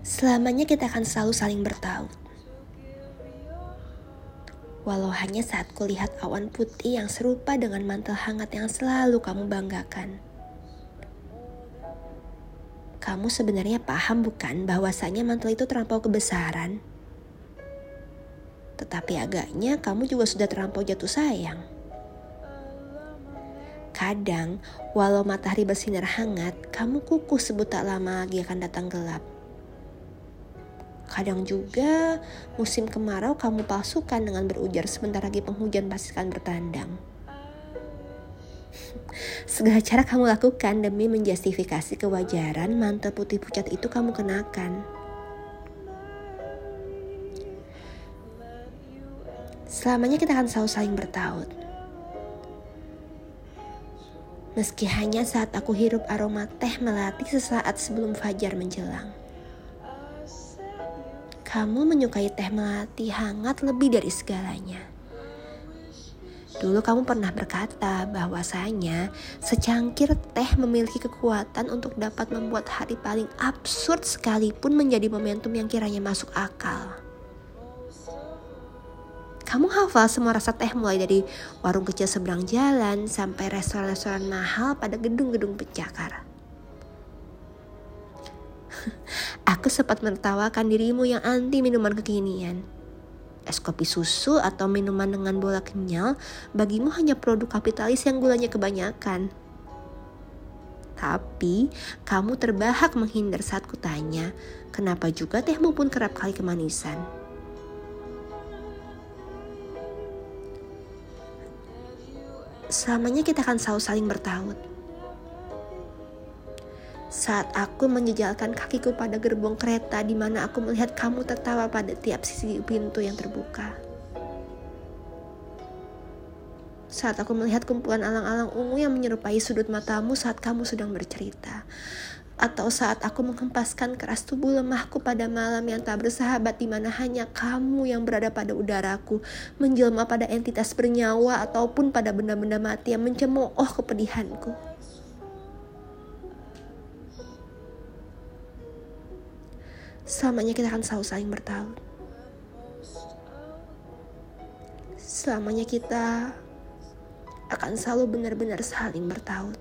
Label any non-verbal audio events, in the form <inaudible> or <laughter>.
Selamanya kita akan selalu saling bertaut. Walau hanya saat kulihat awan putih yang serupa dengan mantel hangat yang selalu kamu banggakan. Kamu sebenarnya paham bukan bahwasanya mantel itu terlampau kebesaran? Tetapi agaknya kamu juga sudah terlampau jatuh sayang. Kadang, walau matahari bersinar hangat, kamu kukuh sebut tak lama lagi akan datang gelap. Kadang juga musim kemarau kamu palsukan dengan berujar sebentar lagi penghujan pasti akan bertandang. <laughs> Segala cara kamu lakukan demi menjustifikasi kewajaran mantel putih pucat itu kamu kenakan. Selamanya kita akan selalu saling bertaut. Meski hanya saat aku hirup aroma teh melati sesaat sebelum fajar menjelang. Kamu menyukai teh melati hangat lebih dari segalanya. Dulu kamu pernah berkata bahwasanya secangkir teh memiliki kekuatan untuk dapat membuat hari paling absurd sekalipun menjadi momentum yang kiranya masuk akal. Kamu hafal semua rasa teh mulai dari warung kecil seberang jalan sampai restoran-restoran mahal pada gedung-gedung pencakar. Aku sempat menertawakan dirimu yang anti minuman kekinian. Es kopi susu atau minuman dengan bola kenyal bagimu hanya produk kapitalis yang gulanya kebanyakan. Tapi kamu terbahak menghindar saat kutanya, kenapa juga tehmu pun kerap kali kemanisan. Selamanya kita akan selalu saling bertaut saat aku menjejalkan kakiku pada gerbong kereta di mana aku melihat kamu tertawa pada tiap sisi pintu yang terbuka. Saat aku melihat kumpulan alang-alang ungu yang menyerupai sudut matamu saat kamu sedang bercerita. Atau saat aku menghempaskan keras tubuh lemahku pada malam yang tak bersahabat di mana hanya kamu yang berada pada udaraku, menjelma pada entitas bernyawa ataupun pada benda-benda mati yang mencemooh kepedihanku. Selamanya kita akan selalu saling bertaut. Selamanya kita akan selalu benar-benar saling bertaut.